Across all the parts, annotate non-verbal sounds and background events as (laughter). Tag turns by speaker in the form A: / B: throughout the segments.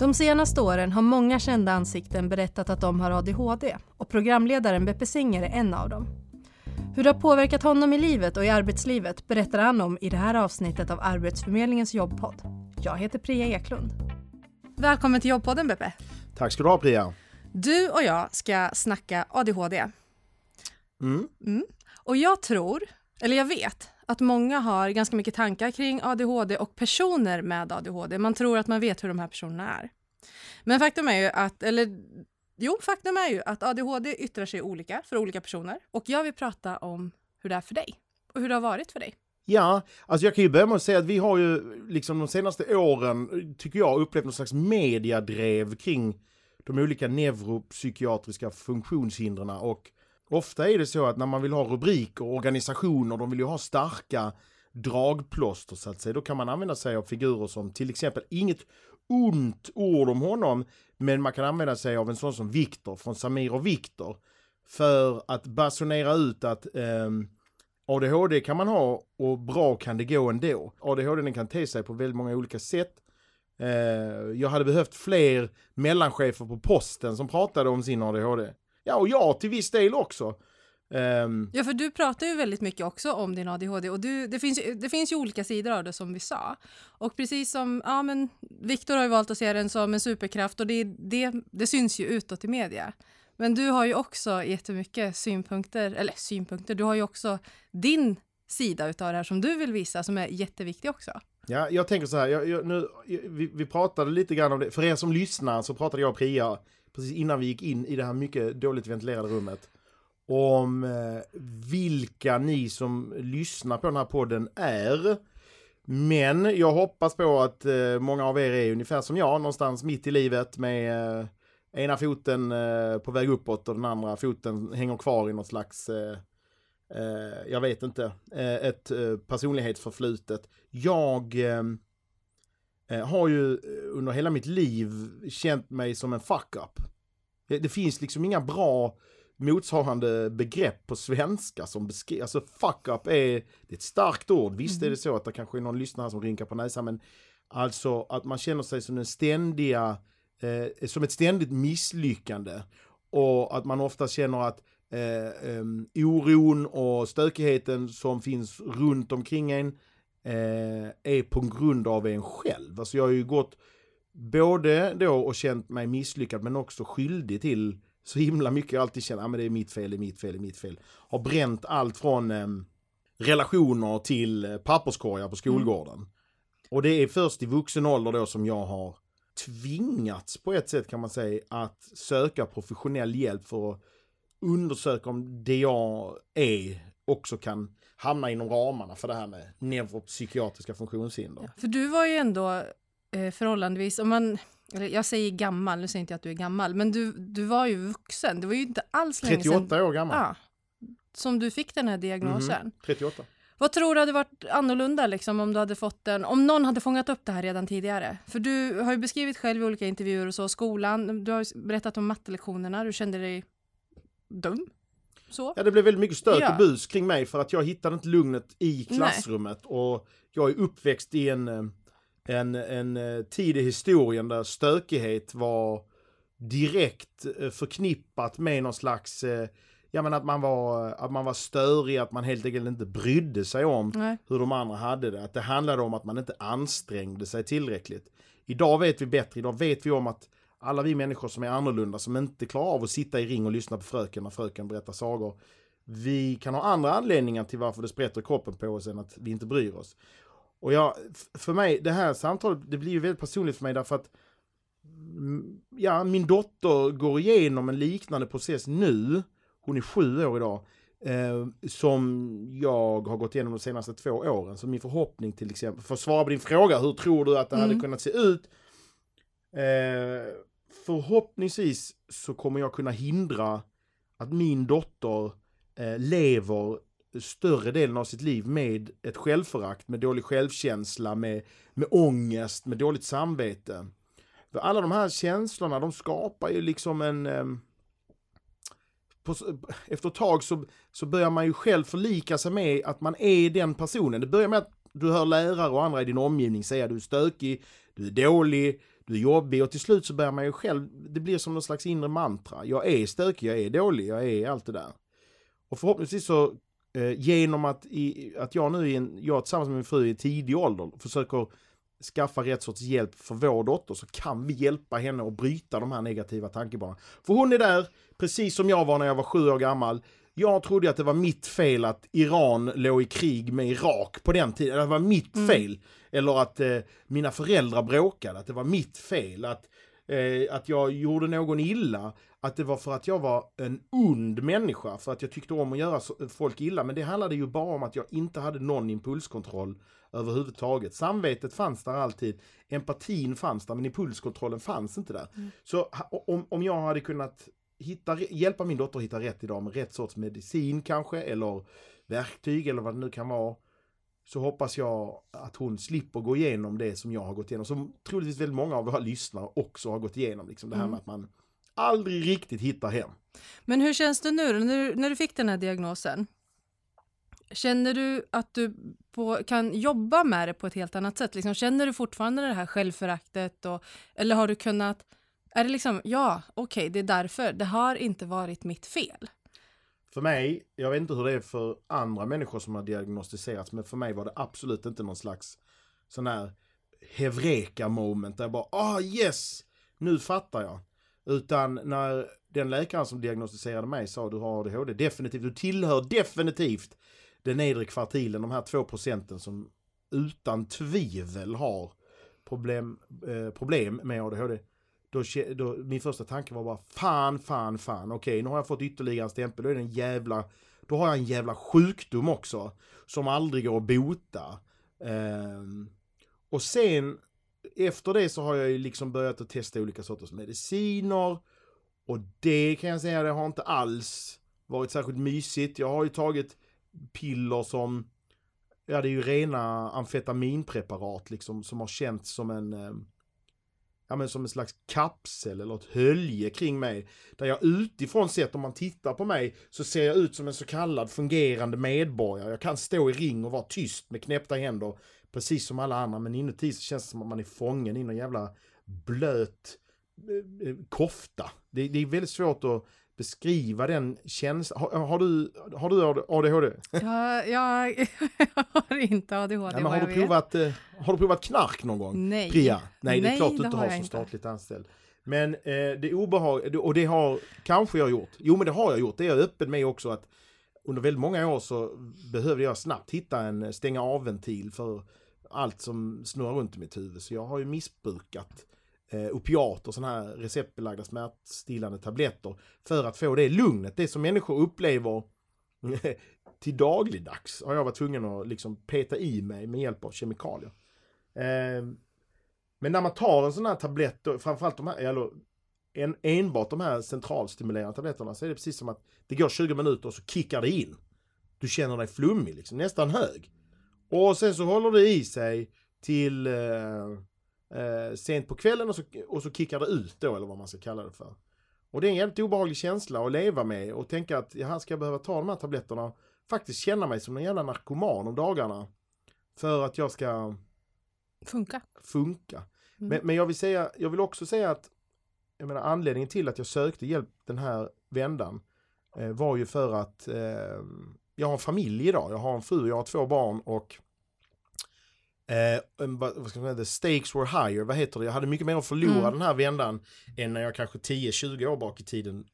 A: De senaste åren har många kända ansikten berättat att de har ADHD och programledaren Beppe Singer är en av dem. Hur det har påverkat honom i livet och i arbetslivet berättar han om i det här avsnittet av Arbetsförmedlingens jobbpodd. Jag heter Priya Eklund. Välkommen till jobbpodden Beppe.
B: Tack ska du ha Priya.
A: Du och jag ska snacka ADHD.
B: Mm.
A: Mm. Och jag tror, eller jag vet, att många har ganska mycket tankar kring ADHD och personer med ADHD. Man tror att man vet hur de här personerna är. Men faktum är ju att, eller jo, faktum är ju att ADHD yttrar sig olika för olika personer. Och jag vill prata om hur det är för dig och hur det har varit för dig.
B: Ja, alltså jag kan ju börja med att säga att vi har ju liksom de senaste åren, tycker jag, upplevt någon slags mediadrev kring de olika neuropsykiatriska funktionshindren och ofta är det så att när man vill ha rubriker, organisationer, de vill ju ha starka dragplåster så att säga, då kan man använda sig av figurer som till exempel, inget ont ord om honom, men man kan använda sig av en sån som Viktor från Samir och Viktor för att basunera ut att eh, ADHD kan man ha och bra kan det gå ändå. ADHD kan te sig på väldigt många olika sätt. Eh, jag hade behövt fler mellanchefer på posten som pratade om sin ADHD. Ja, och jag till viss del också.
A: Um, ja, för du pratar ju väldigt mycket också om din ADHD och du, det, finns, det finns ju olika sidor av det som vi sa. Och precis som, ja men Viktor har ju valt att se den som en superkraft och det, det, det syns ju utåt i media. Men du har ju också jättemycket synpunkter, eller synpunkter, du har ju också din sida utav det här som du vill visa som är jätteviktig också.
B: Ja, jag tänker så här, jag, jag, nu, vi, vi pratade lite grann om det, för er som lyssnar så pratade jag och Priya precis innan vi gick in i det här mycket dåligt ventilerade rummet om eh, vilka ni som lyssnar på den här podden är. Men jag hoppas på att eh, många av er är ungefär som jag, någonstans mitt i livet med eh, ena foten på väg uppåt och den andra foten hänger kvar i något slags, jag vet inte, ett personlighetsförflutet. Jag har ju under hela mitt liv känt mig som en fuck-up. Det, det finns liksom inga bra motsvarande begrepp på svenska som beskriver, alltså fuck up är, det är ett starkt ord, visst är det så att det kanske är någon lyssnare som rynkar på näsan, men alltså att man känner sig som den ständiga, eh, som ett ständigt misslyckande och att man ofta känner att eh, um, oron och stökigheten som finns runt omkring en eh, är på grund av en själv. Alltså jag har ju gått både då och känt mig misslyckad men också skyldig till så himla mycket. Jag alltid känt att ah, det är mitt fel, det är mitt fel, det är mitt fel. Har bränt allt från eh, relationer till eh, papperskorgar på skolgården. Mm. Och det är först i vuxen ålder då som jag har tvingats på ett sätt kan man säga att söka professionell hjälp för att undersöka om det jag är också kan hamna inom ramarna för det här med neuropsykiatriska funktionshinder. Ja,
A: för du var ju ändå eh, förhållandevis, om man, jag säger gammal, nu säger inte jag att du är gammal, men du, du var ju vuxen, det var ju inte alls länge
B: 38 sedan, år gammal. Ja,
A: som du fick den här diagnosen. Mm,
B: 38.
A: Vad tror du hade varit annorlunda liksom, om du hade fått den, om någon hade fångat upp det här redan tidigare? För du har ju beskrivit själv i olika intervjuer och så, skolan, du har berättat om mattelektionerna, du kände dig dum. Så.
B: Ja, det blev väldigt mycket stök ja. och bus kring mig för att jag hittade inte lugnet i klassrummet Nej. och jag är uppväxt i en eh, en, en eh, tid i historien där stökighet var direkt eh, förknippat med någon slags, ja men att man var, att man var störig, att man helt enkelt inte brydde sig om Nej. hur de andra hade det. Att det handlade om att man inte ansträngde sig tillräckligt. Idag vet vi bättre, idag vet vi om att alla vi människor som är annorlunda, som inte klarar av att sitta i ring och lyssna på fröken när fröken berättar sagor, vi kan ha andra anledningar till varför det sprätter kroppen på oss än att vi inte bryr oss. Och jag, för mig, det här samtalet, det blir ju väldigt personligt för mig därför att mm, ja, min dotter går igenom en liknande process nu, hon är sju år idag, eh, som jag har gått igenom de senaste två åren. Så min förhoppning till exempel, för att svara på din fråga, hur tror du att det mm. hade kunnat se ut? Eh, förhoppningsvis så kommer jag kunna hindra att min dotter eh, lever större delen av sitt liv med ett självförakt, med dålig självkänsla, med, med ångest, med dåligt samvete. För alla de här känslorna, de skapar ju liksom en... Eh, på, efter ett tag så, så börjar man ju själv förlika sig med att man är den personen. Det börjar med att du hör lärare och andra i din omgivning säga att du är stökig, du är dålig, du är jobbig och till slut så börjar man ju själv, det blir som någon slags inre mantra. Jag är stökig, jag är dålig, jag är allt det där. Och förhoppningsvis så eh, genom att, i, att jag nu, en, jag tillsammans med min fru i tidig ålder försöker skaffa rätt sorts hjälp för vår dotter så kan vi hjälpa henne att bryta de här negativa tankebanorna. För hon är där, precis som jag var när jag var sju år gammal. Jag trodde att det var mitt fel att Iran låg i krig med Irak på den tiden. Det var mitt mm. Eller att eh, mina föräldrar bråkade, att det var mitt fel. Att, eh, att jag gjorde någon illa. Att det var för att jag var en ond människa, för att jag tyckte om att göra folk illa. Men det handlade ju bara om att jag inte hade någon impulskontroll överhuvudtaget. Samvetet fanns där alltid, empatin fanns där, men impulskontrollen fanns inte där. Mm. Så om, om jag hade kunnat hitta, hjälpa min dotter att hitta rätt idag med rätt sorts medicin kanske, eller verktyg eller vad det nu kan vara, så hoppas jag att hon slipper gå igenom det som jag har gått igenom, som troligtvis väldigt många av våra lyssnare också har gått igenom. Liksom det här mm. med att man aldrig riktigt hittar hem.
A: Men hur känns det nu när, när du fick den här diagnosen? Känner du att du på, kan jobba med det på ett helt annat sätt? Liksom, känner du fortfarande det här självföraktet? Och, eller har du kunnat... Är det liksom, ja, okej, okay, det är därför. Det har inte varit mitt fel.
B: För mig, jag vet inte hur det är för andra människor som har diagnostiserats, men för mig var det absolut inte någon slags sån här hevreka moment där jag bara, ah yes, nu fattar jag. Utan när den läkaren som diagnostiserade mig sa du har ADHD, definitivt, du tillhör definitivt den nedre kvartilen, de här två procenten som utan tvivel har problem, eh, problem med ADHD. Då, då, min första tanke var bara fan, fan, fan. Okej, nu har jag fått ytterligare en stämpel. Då är det en jävla... Då har jag en jävla sjukdom också. Som aldrig går att bota. Eh, och sen efter det så har jag ju liksom börjat att testa olika sorters mediciner. Och det kan jag säga, det har inte alls varit särskilt mysigt. Jag har ju tagit piller som, ja det är ju rena amfetaminpreparat liksom som har känts som en, eh, ja men som en slags kapsel eller ett hölje kring mig. Där jag utifrån sett, om man tittar på mig, så ser jag ut som en så kallad fungerande medborgare. Jag kan stå i ring och vara tyst med knäppta händer, precis som alla andra, men inuti så känns det som att man är fången i någon jävla blöt eh, eh, kofta. Det, det är väldigt svårt att beskriva den känslan. Har, har, du, har du ADHD?
A: Ja, jag, jag (laughs) har inte ADHD.
B: Nej, men har, du provat, eh, har du provat knark någon gång?
A: Nej.
B: Priya? Nej, det är klart du inte har, som statligt anställd. Men eh, det obehag, och det har kanske jag gjort. Jo, men det har jag gjort. Det är jag öppen med också att under väldigt många år så behövde jag snabbt hitta en stänga av-ventil för allt som snurrar runt i mitt huvud. Så jag har ju missbrukat eh, opiater, sådana här receptbelagda smärtstillande tabletter för att få det lugnet. Det som människor upplever (laughs) till dagligdags har jag varit tvungen att liksom peta i mig med hjälp av kemikalier. Eh, men när man tar en sån här tablett, framförallt de här, eller en, enbart de här centralstimulerande tabletterna, så är det precis som att det går 20 minuter och så kickar det in. Du känner dig flummig, liksom, nästan hög. Och sen så håller det i sig till eh, eh, sent på kvällen och så, och så kickar det ut då, eller vad man ska kalla det för. Och det är en jävligt obehaglig känsla att leva med och tänka att jag ska behöva ta de här tabletterna faktiskt känna mig som en jävla narkoman om dagarna. För att jag ska
A: funka.
B: funka. Mm. Men, men jag vill säga, jag vill också säga att jag menar, anledningen till att jag sökte hjälp den här vändan eh, var ju för att eh, jag har en familj idag. Jag har en fru, jag har två barn och Eh, vad ska man säga, the stakes were higher, vad heter det? Jag hade mycket mer att förlora mm. den här vändan än när jag kanske 10-20 år bak i tiden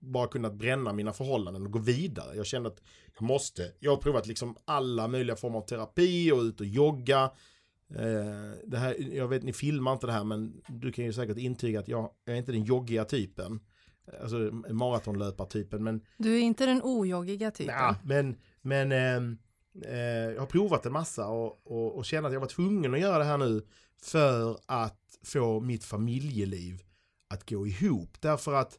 B: bara kunnat bränna mina förhållanden och gå vidare. Jag kände att jag måste. Jag har provat liksom alla möjliga former av terapi och ut och jogga. Eh, det här, jag vet, ni filmar inte det här men du kan ju säkert intyga att jag, jag är inte den joggiga typen. Alltså maratonlöpartypen men...
A: Du är inte den ojoggiga typen.
B: Nej, men, men Eh, Eh, jag har provat en massa och, och, och känner att jag var tvungen att göra det här nu för att få mitt familjeliv att gå ihop. Därför att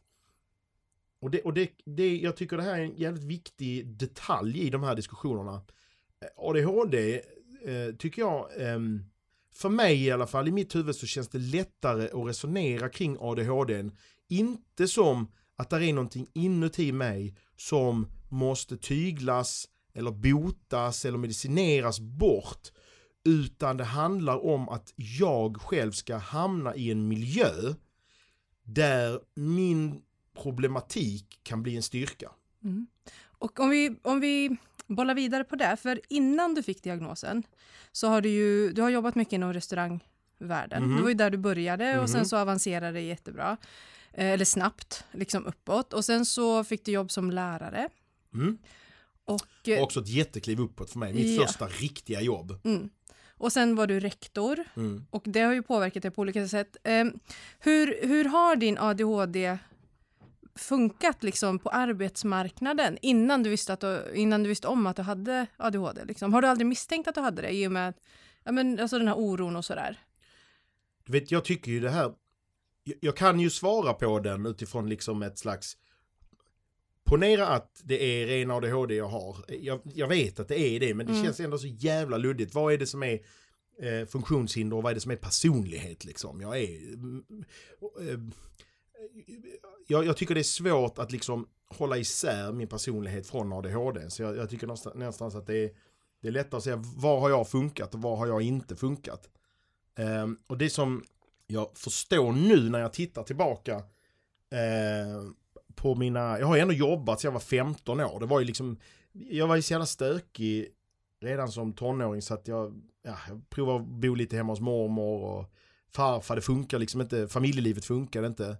B: och, det, och det, det, jag tycker det här är en jävligt viktig detalj i de här diskussionerna. Eh, ADHD eh, tycker jag, eh, för mig i alla fall, i mitt huvud så känns det lättare att resonera kring ADHD. Inte som att det är någonting inuti mig som måste tyglas, eller botas eller medicineras bort. Utan det handlar om att jag själv ska hamna i en miljö där min problematik kan bli en styrka.
A: Mm. Och om vi, om vi bollar vidare på det, för innan du fick diagnosen så har du ju du har jobbat mycket inom restaurangvärlden. Mm. Det var ju där du började och mm. sen mhm. så avancerade det jättebra. Eh, eller snabbt, liksom uppåt. Och sen så fick du jobb som lärare.
B: Mm. Och, eh, också ett jättekliv uppåt för mig, mitt ja. första riktiga jobb.
A: Mm. Och sen var du rektor mm. och det har ju påverkat dig på olika sätt. Eh, hur, hur har din ADHD funkat liksom på arbetsmarknaden innan du visste, att du, innan du visste om att du hade ADHD? Liksom? Har du aldrig misstänkt att du hade det i och med ja, men, alltså den här oron och sådär?
B: Du vet, jag tycker ju det här, jag, jag kan ju svara på den utifrån liksom ett slags Ponera att det är ren ADHD jag har. Jag, jag vet att det är det, men det mm. känns ändå så jävla luddigt. Vad är det som är eh, funktionshinder och vad är det som är personlighet liksom? Jag är... Eh, jag, jag, tycker det är svårt att liksom hålla isär min personlighet från ADHD. Så jag, jag tycker någonstans, någonstans att det är, det är lättare att säga var har jag funkat och var har jag inte funkat. Eh, och det som jag förstår nu när jag tittar tillbaka eh, på mina, jag har ändå jobbat sedan jag var 15 år. Det var ju liksom, jag var ju så jävla stökig redan som tonåring så att jag, ja, jag provade att bo lite hemma hos mormor och farfar. Det funkar liksom inte, familjelivet funkade inte.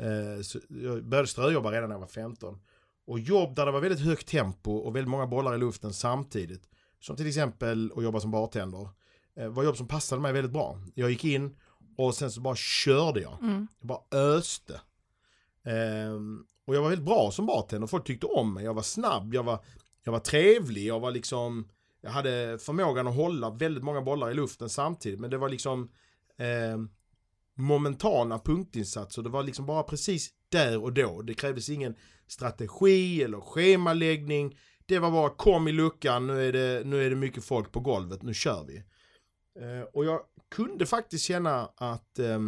B: Eh, så jag började ströjobba redan när jag var 15. Och jobb där det var väldigt högt tempo och väldigt många bollar i luften samtidigt. Som till exempel att jobba som bartender. Eh, var jobb som passade mig väldigt bra. Jag gick in och sen så bara körde jag. Mm. Jag bara öste. Um, och jag var väldigt bra som bartender, folk tyckte om mig, jag var snabb, jag var, jag var trevlig, jag var liksom, jag hade förmågan att hålla väldigt många bollar i luften samtidigt, men det var liksom eh, momentana punktinsatser, det var liksom bara precis där och då. Det krävdes ingen strategi eller schemaläggning, det var bara kom i luckan, nu är det, nu är det mycket folk på golvet, nu kör vi. Eh, och jag kunde faktiskt känna att eh,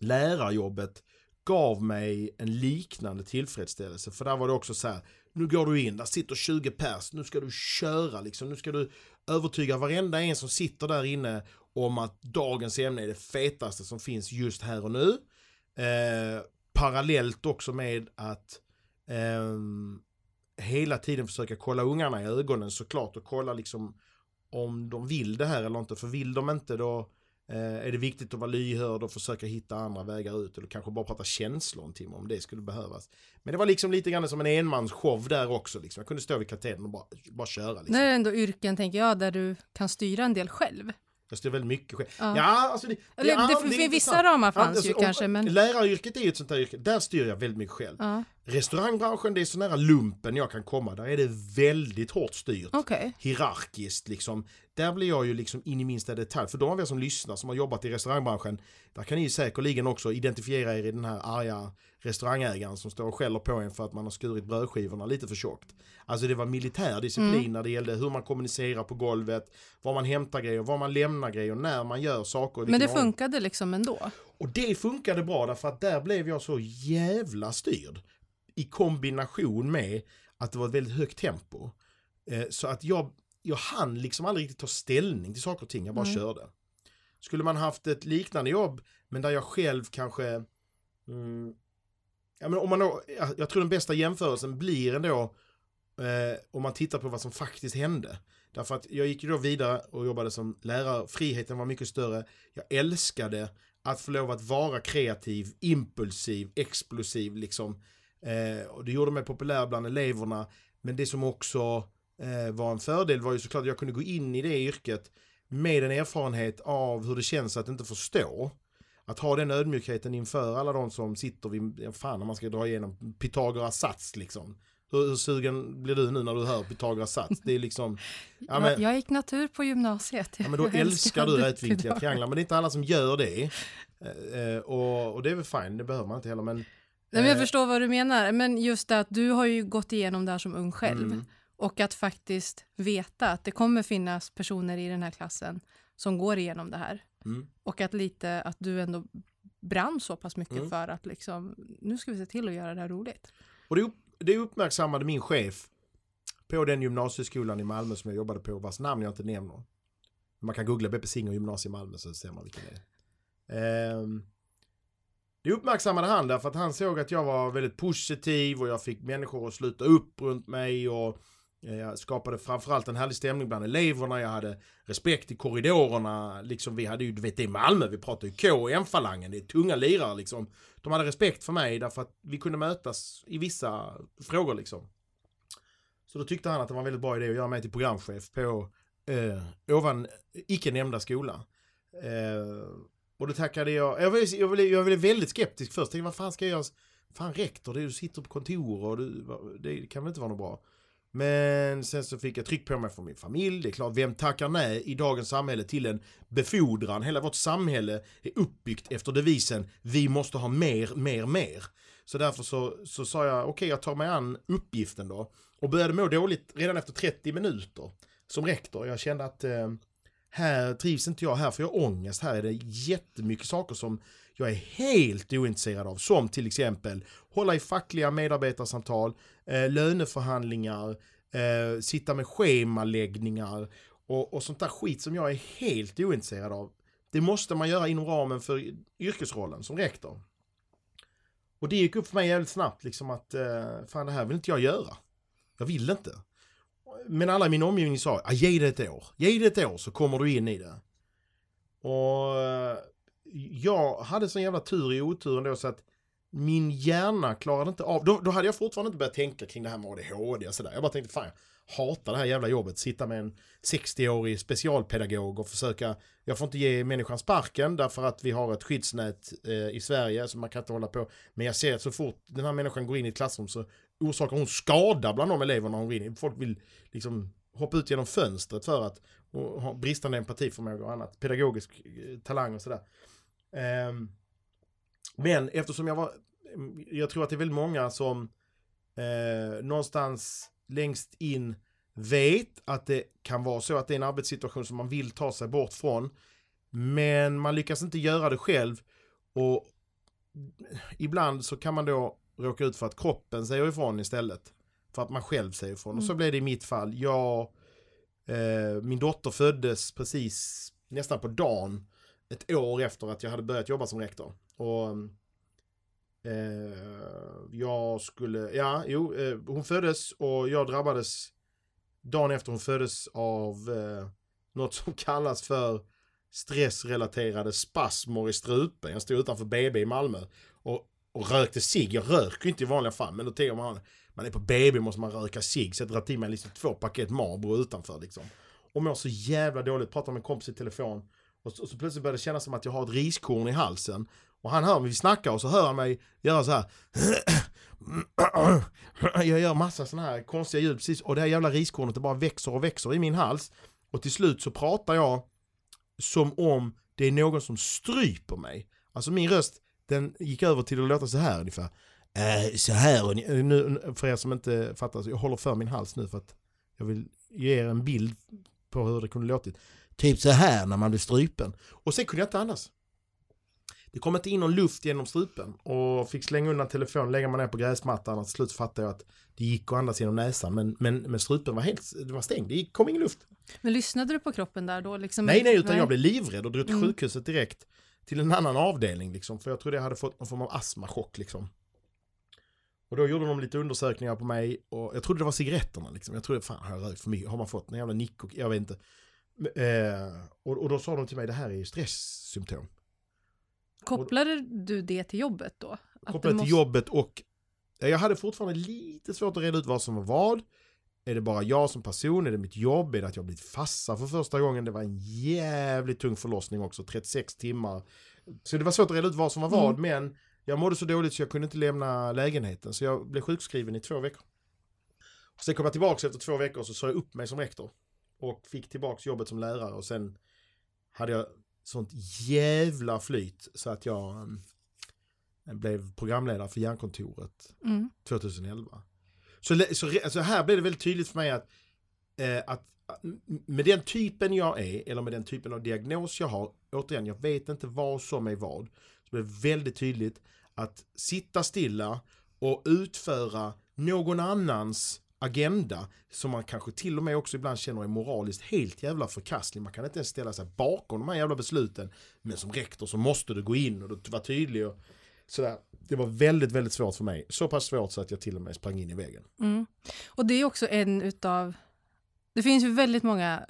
B: lärarjobbet gav mig en liknande tillfredsställelse. För där var det också så här, nu går du in, där sitter 20 pers, nu ska du köra liksom, nu ska du övertyga varenda en som sitter där inne om att dagens ämne är det fetaste som finns just här och nu. Eh, parallellt också med att eh, hela tiden försöka kolla ungarna i ögonen såklart och kolla liksom om de vill det här eller inte. För vill de inte då Eh, är det viktigt att vara lyhörd och försöka hitta andra vägar ut eller kanske bara prata känslor en timme om det skulle behövas. Men det var liksom lite grann som en enmansshow där också. Liksom. Jag kunde stå vid katedern och bara, bara köra. Liksom.
A: Det är ändå yrken, tänker jag, där du kan styra en del själv.
B: Jag styr väldigt mycket själv. Ja, ja alltså det, det,
A: Eller, det, det, det vissa ramar fanns alltså, ju kanske. Men...
B: Läraryrket är ju ett sånt där yrke, där styr jag väldigt mycket själv. Ja. Restaurangbranschen, det är så nära lumpen jag kan komma. Där är det väldigt hårt styrt.
A: Okay.
B: Hierarkiskt liksom. Där blir jag ju liksom in i minsta detalj. För de av er som lyssnar som har jobbat i restaurangbranschen, där kan ni säkerligen också identifiera er i den här arga restaurangägaren som står och skäller på en för att man har skurit brödskivorna lite för tjockt. Alltså det var militär disciplin mm. när det gällde hur man kommunicerar på golvet, var man hämtar grejer, var man lämnar grejer, när man gör saker.
A: Men det funkade liksom ändå?
B: Och det funkade bra därför att där blev jag så jävla styrd. I kombination med att det var ett väldigt högt tempo. Eh, så att jag, jag hann liksom aldrig riktigt ta ställning till saker och ting, jag bara mm. körde. Skulle man haft ett liknande jobb, men där jag själv kanske mm, Ja, men om man då, jag tror den bästa jämförelsen blir ändå eh, om man tittar på vad som faktiskt hände. Därför att jag gick ju då vidare och jobbade som lärare. Friheten var mycket större. Jag älskade att få lov att vara kreativ, impulsiv, explosiv liksom. Eh, och det gjorde mig populär bland eleverna. Men det som också eh, var en fördel var ju såklart att jag kunde gå in i det yrket med en erfarenhet av hur det känns att inte förstå att ha den ödmjukheten inför alla de som sitter vid, fan om man ska dra igenom Pythagoras sats liksom. Hur, hur sugen blir du nu när du hör Pythagoras sats? Det är liksom... (laughs)
A: Ja, men, jag gick natur på gymnasiet.
B: Ja, men då älskar du rätvinkliga trianglar, men det är inte alla som gör det. Eh, eh, och, och det är väl fine, det behöver man inte heller, men...
A: Nej, men jag eh, förstår vad du menar, men just det att du har ju gått igenom det här som ung själv. Mm. Och att faktiskt veta att det kommer finnas personer i den här klassen som går igenom det här. Mm. Och att lite att du ändå brann så pass mycket mm. för att liksom, nu ska vi se till att göra det här roligt.
B: Och det, upp, det uppmärksammade min chef på den gymnasieskolan i Malmö som jag jobbade på, vars namn jag inte nämner. Man kan googla Beppe Singer gymnasium i Malmö så ser man vilken det är. Eh, det uppmärksammade han därför att han såg att jag var väldigt positiv och jag fick människor att sluta upp runt mig och eh, jag skapade framförallt en härlig stämning bland eleverna, jag hade respekt i korridorerna, liksom vi hade ju, du vet det är Malmö, vi pratar ju K och M-falangen, det är tunga lirare liksom. De hade respekt för mig därför att vi kunde mötas i vissa frågor liksom. Så då tyckte han att det var en väldigt bra idé att göra mig till programchef på eh, ovan icke nämnda skola. Eh, och då tackade jag, jag blev jag blev, jag blev väldigt skeptisk först, tänkte vad fan ska jag göra? Fan rektor, du sitter på kontor och du, det kan väl inte vara något bra. Men sen så fick jag tryck på mig från min familj. Det är klart, vem tackar nej i dagens samhälle till en befordran? Hela vårt samhälle är uppbyggt efter devisen vi måste ha mer, mer, mer. Så därför så, så sa jag okej, okay, jag tar mig an uppgiften då. Och började må dåligt redan efter 30 minuter som rektor. Jag kände att eh, här trivs inte jag, här får jag ångest, här är det jättemycket saker som jag är helt ointresserad av. Som till exempel hålla i fackliga medarbetarsamtal, eh, löneförhandlingar, eh, sitta med schemaläggningar och, och sånt där skit som jag är helt ointresserad av. Det måste man göra inom ramen för yrkesrollen som rektor. Och det gick upp för mig jävligt snabbt liksom att eh, fan det här vill inte jag göra. Jag vill inte. Men alla i min omgivning sa, ah, ge det ett år. Ge det ett år så kommer du in i det. Och eh, jag hade sån jävla tur i oturen då så att min hjärna klarade inte av, då, då hade jag fortfarande inte börjat tänka kring det här med ADHD och sådär. Jag bara tänkte fan jag hatar det här jävla jobbet, sitta med en 60-årig specialpedagog och försöka, jag får inte ge människan sparken därför att vi har ett skyddsnät eh, i Sverige så man kan inte hålla på. Men jag ser att så fort den här människan går in i ett klassrum så orsakar hon skada bland de eleverna hon går in i. Folk vill liksom hoppa ut genom fönstret för att ha bristande empatiförmåga och annat, pedagogisk eh, talang och sådär. Um, men eftersom jag var, mm, jag tror att det är väldigt många som eh, någonstans längst in vet att det kan vara så att det är en arbetssituation som man vill ta sig bort från. Men man lyckas inte göra det själv och mm, ibland så kan man då råka ut för att kroppen säger ifrån istället. För att man själv säger ifrån. Mm. Och så mm. blev det i mitt fall. Jag, eh, min dotter föddes precis nästan på dagen ett år efter att jag hade börjat jobba som rektor. Och eh, jag skulle, ja, jo, eh, hon föddes och jag drabbades dagen efter hon föddes av eh, något som (laughs) kallas för stressrelaterade spasmer i strupen. Jag stod utanför BB i Malmö och, och rökte cigg. Jag röker inte i vanliga fall, men då tänker man man är på BB måste man röka cigg. Så jag drar till mig liksom två paket Marlboro utanför liksom. Och mår så jävla dåligt, pratar med en kompis i telefon. Och så, och så plötsligt börjar det kännas som att jag har ett riskorn i halsen. Och han hör mig, vi snackar och så hör han mig göra så här. (clears throat) Jag gör massa sådana här konstiga ljud precis och det här jävla riskornet det bara växer och växer i min hals. Och till slut så pratar jag som om det är någon som stryper mig. Alltså min röst den gick över till att låta så här ungefär. Äh, så här, nu, för er som inte fattar, så jag håller för min hals nu för att jag vill ge er en bild på hur det kunde låtit. Typ så här när man blir strypen. Och sen kunde jag inte andas. Det kom inte in någon luft genom strupen och fick slänga undan telefonen, lägga mig ner på gräsmattan och till slut fattade jag att det gick att andas genom näsan men, men, men strupen var helt det var stängd, det kom ingen luft.
A: Men lyssnade du på kroppen där då? Liksom?
B: Nej, nej, utan nej. jag blev livrädd och drog till mm. sjukhuset direkt till en annan avdelning liksom, för jag trodde jag hade fått någon form av astmachock liksom. Och då gjorde de lite undersökningar på mig och jag trodde det var cigaretterna liksom. Jag trodde, fan har jag rökt för mycket? Har man fått en jävla nick och jag vet inte. Eh, och, och, då sa de till mig, det här är ju stresssymptom.
A: Kopplade du det till jobbet då?
B: kopplade måste... till jobbet och jag hade fortfarande lite svårt att reda ut vad som var vad. Är det bara jag som person? Är det mitt jobb? Är det att jag blivit fassa för första gången? Det var en jävligt tung förlossning också, 36 timmar. Så det var svårt att reda ut vad som var vad, mm. men jag mådde så dåligt så jag kunde inte lämna lägenheten. Så jag blev sjukskriven i två veckor. sen kom jag tillbaka efter två veckor och så sa jag upp mig som rektor. Och fick tillbaka jobbet som lärare och sen hade jag sånt jävla flyt så att jag um, blev programledare för Järnkontoret mm. 2011. Så, så alltså här blev det väldigt tydligt för mig att, eh, att eh, med den typen jag är, eller med den typen av diagnos jag har, återigen, jag vet inte vad som är vad, så blir det väldigt tydligt att sitta stilla och utföra någon annans agenda som man kanske till och med också ibland känner är moraliskt helt jävla förkastlig. Man kan inte ens ställa sig bakom de här jävla besluten. Men som rektor så måste du gå in och vara tydlig och sådär. Det var väldigt, väldigt svårt för mig. Så pass svårt så att jag till och med sprang in i väggen.
A: Mm. Och det är också en utav... Det finns ju väldigt många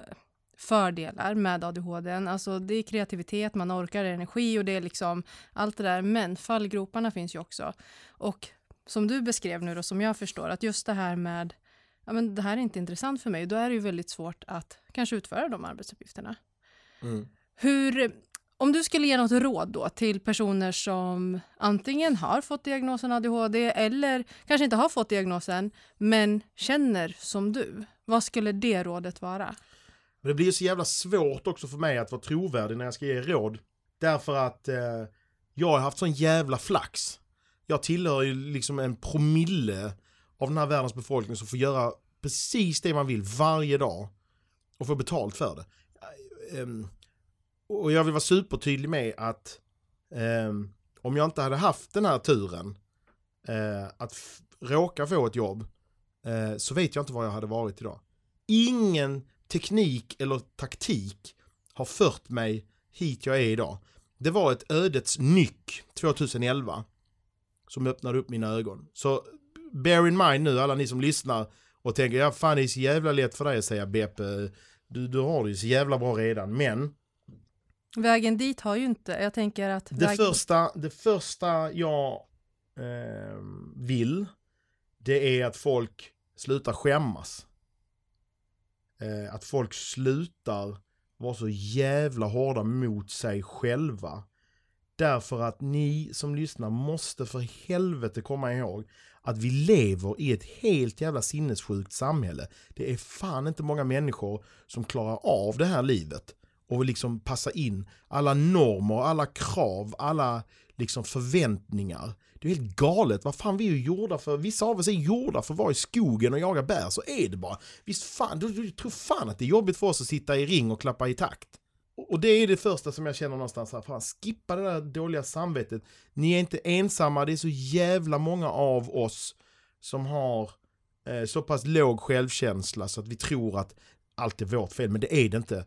A: fördelar med ADHD. Alltså det är kreativitet, man orkar energi och det är liksom allt det där. Men fallgroparna finns ju också. Och som du beskrev nu då, som jag förstår, att just det här med ja, men det här är inte intressant för mig, då är det ju väldigt svårt att kanske utföra de arbetsuppgifterna. Mm. Hur, om du skulle ge något råd då till personer som antingen har fått diagnosen ADHD eller kanske inte har fått diagnosen men känner som du, vad skulle det rådet vara?
B: Det blir så jävla svårt också för mig att vara trovärdig när jag ska ge råd. Därför att eh, jag har haft sån jävla flax. Jag tillhör ju liksom en promille av den här världens befolkning som får göra precis det man vill varje dag och få betalt för det. Um, och jag vill vara supertydlig med att eh, om jag inte hade haft den här turen eh, att råka få ett jobb eh, så vet jag inte var jag hade varit idag. Ingen teknik eller taktik har fört mig hit jag är idag. Det var ett ödets nyck 2011 som öppnade upp mina ögon. Så bear in mind nu alla ni som lyssnar och tänker ja fan det är så jävla lätt för dig att säga Beppe, du, du har det ju så jävla bra redan men
A: Vägen dit har ju inte, jag tänker att
B: Det, väg... första, det första jag eh, vill det är att folk slutar skämmas. Eh, att folk slutar vara så jävla hårda mot sig själva. Därför att ni som lyssnar måste för helvete komma ihåg att vi lever i ett helt jävla sinnessjukt samhälle. Det är fan inte många människor som klarar av det här livet och liksom passa in alla normer, alla krav, alla liksom förväntningar. Det är helt galet. Vad fan vi är gjorda för? Vissa av oss är gjorda för att vara i skogen och jaga bär. Så är det bara. Visst fan, du, du tror fan att det är jobbigt för oss att sitta i ring och klappa i takt. Och det är det första som jag känner någonstans här. Fan, skippa det där dåliga samvetet. Ni är inte ensamma. Det är så jävla många av oss som har eh, så pass låg självkänsla så att vi tror att allt är vårt fel. Men det är det inte.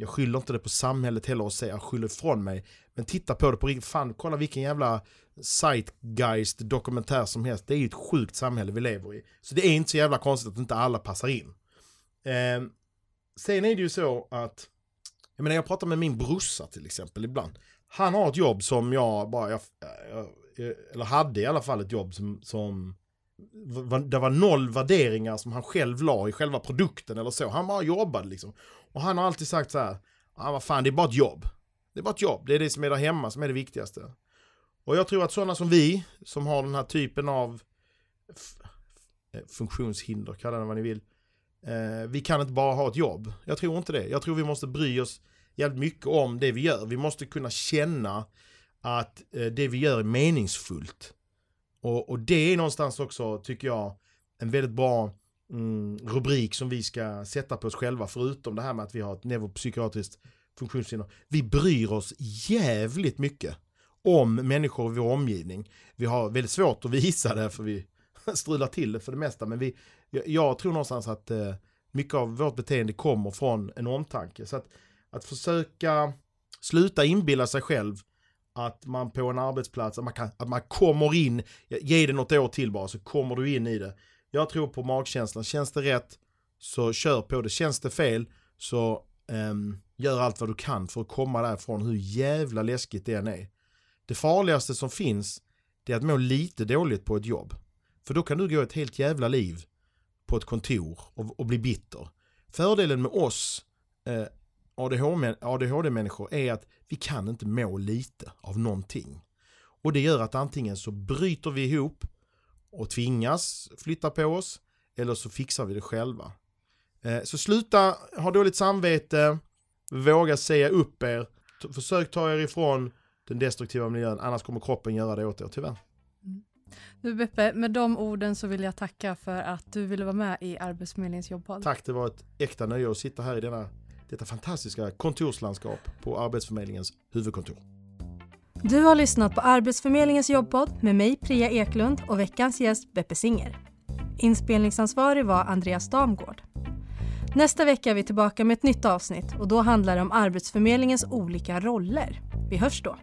B: Jag skyller inte det på samhället heller och säger jag skyller ifrån mig. Men titta på det på riktigt. Fan, kolla vilken jävla Zeitgeist dokumentär som helst. Det är ju ett sjukt samhälle vi lever i. Så det är inte så jävla konstigt att inte alla passar in. Eh, sen är det ju så att jag menar jag pratar med min brorsa till exempel ibland. Han har ett jobb som jag bara, jag, jag, eller hade i alla fall ett jobb som, som det var noll värderingar som han själv la i själva produkten eller så. Han bara jobbade liksom. Och han har alltid sagt så här, ah, vad fan det är bara ett jobb. Det är bara ett jobb, det är det som är där hemma som är det viktigaste. Och jag tror att sådana som vi, som har den här typen av eh, funktionshinder, kalla det vad ni vill. Eh, vi kan inte bara ha ett jobb. Jag tror inte det. Jag tror vi måste bry oss jävligt mycket om det vi gör. Vi måste kunna känna att eh, det vi gör är meningsfullt. Och, och det är någonstans också, tycker jag, en väldigt bra mm, rubrik som vi ska sätta på oss själva, förutom det här med att vi har ett neuropsykiatriskt funktionshinder. Vi bryr oss jävligt mycket om människor i vår omgivning. Vi har väldigt svårt att visa det för vi (laughs) strular till det för det mesta. Men vi, jag tror någonstans att eh, mycket av vårt beteende kommer från en omtanke. Så att, att försöka sluta inbilla sig själv att man på en arbetsplats, att man, kan, att man kommer in, ge det något år till bara så kommer du in i det. Jag tror på magkänslan, känns det rätt så kör på det, känns det fel så um, gör allt vad du kan för att komma därifrån hur jävla läskigt det än är. Det farligaste som finns det är att må lite dåligt på ett jobb. För då kan du gå ett helt jävla liv på ett kontor och, och bli bitter. Fördelen med oss eh, ADHD-människor är att vi kan inte må lite av någonting. Och det gör att antingen så bryter vi ihop och tvingas flytta på oss eller så fixar vi det själva. Eh, så sluta ha dåligt samvete, våga säga upp er, försök ta er ifrån den destruktiva miljön, annars kommer kroppen göra det åt er tyvärr.
A: Du Beppe, med de orden så vill jag tacka för att du ville vara med i Arbetsförmedlingens jobbpodd.
B: Tack, det var ett äkta nöje att sitta här i denna, detta fantastiska kontorslandskap på Arbetsförmedlingens huvudkontor.
A: Du har lyssnat på Arbetsförmedlingens jobbpodd med mig Priya Eklund och veckans gäst Beppe Singer. Inspelningsansvarig var Andreas Damgård. Nästa vecka är vi tillbaka med ett nytt avsnitt och då handlar det om Arbetsförmedlingens olika roller. Vi hörs då!